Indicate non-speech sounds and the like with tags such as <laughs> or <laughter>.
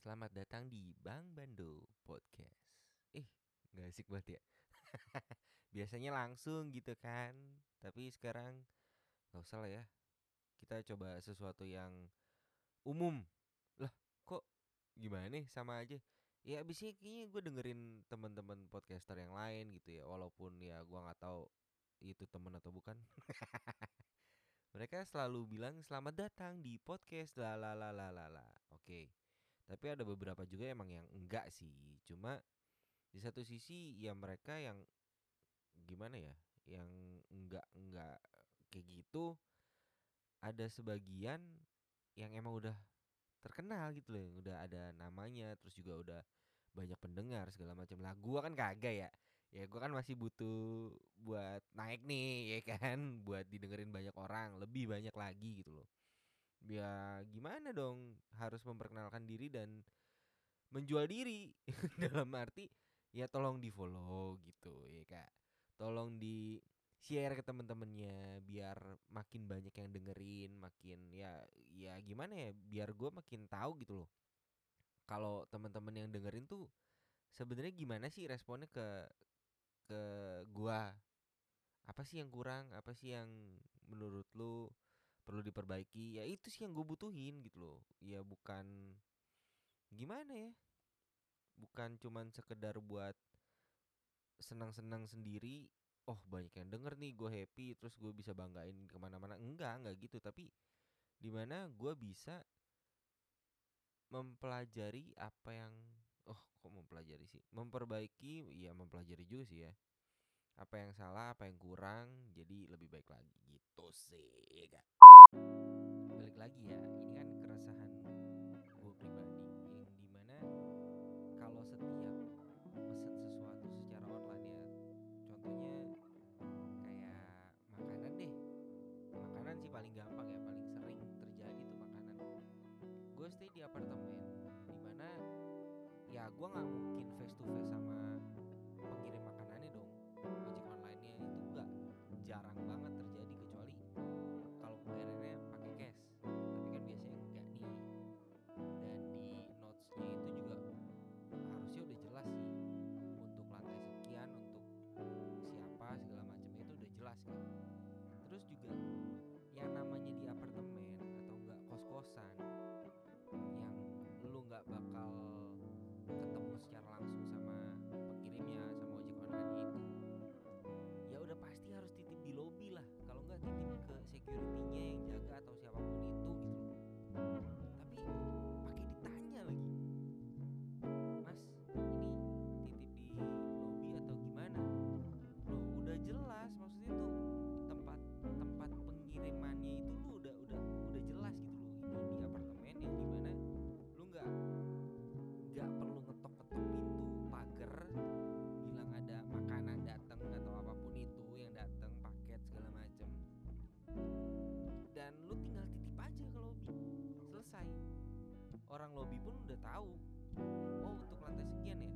Selamat datang di Bang Bando Podcast. Eh, nggak asik banget ya. <laughs> Biasanya langsung gitu kan. Tapi sekarang nggak usah lah ya. Kita coba sesuatu yang umum. Lah, kok gimana nih sama aja. Ya abisnya kayaknya gue dengerin teman-teman podcaster yang lain gitu ya. Walaupun ya gua nggak tahu itu temen atau bukan. <laughs> Mereka selalu bilang selamat datang di podcast la la la la la la. Oke. Tapi ada beberapa juga emang yang enggak sih. Cuma di satu sisi ya mereka yang gimana ya? Yang enggak enggak kayak gitu ada sebagian yang emang udah terkenal gitu loh, yang udah ada namanya, terus juga udah banyak pendengar segala macam. Lah gua kan kagak ya. Ya gua kan masih butuh buat naik nih ya kan, <laughs> buat didengerin banyak orang, lebih banyak lagi gitu loh. Ya gimana dong, harus memperkenalkan diri dan menjual diri. <laughs> Dalam arti ya tolong di-follow gitu ya Kak. Tolong di share ke temen-temennya biar makin banyak yang dengerin, makin ya ya gimana ya, biar gua makin tahu gitu loh. Kalau teman-teman yang dengerin tuh sebenarnya gimana sih responnya ke ke gua. Apa sih yang kurang? Apa sih yang menurut lu perlu diperbaiki? Ya itu sih yang gue butuhin gitu loh. Ya bukan gimana ya? Bukan cuman sekedar buat senang-senang sendiri. Oh banyak yang denger nih gue happy terus gue bisa banggain ke mana-mana. Enggak, enggak gitu. Tapi di mana gue bisa mempelajari apa yang oh kok mempelajari sih memperbaiki ya mempelajari juga sih ya apa yang salah apa yang kurang jadi lebih baik lagi gitu sih ya balik lagi ya ini kan keresahan gue pribadi yang di mana kalau setiap mesen sesuatu secara online ya contohnya kayak makanan deh. Makanan sih paling gampang ya paling sering terjadi tuh makanan. Gue stay di apartemen di mana ya gue nggak mungkin face to face sama terus juga yang namanya di apartemen atau enggak kos-kosan yang lu nggak bakal ketemu secara langsung sama pengirimnya sama ojek online itu ya udah pasti harus titip di lobby lah. Kalau nggak titip ke securitynya orang lobby pun udah tahu. Oh untuk lantai sekian ya?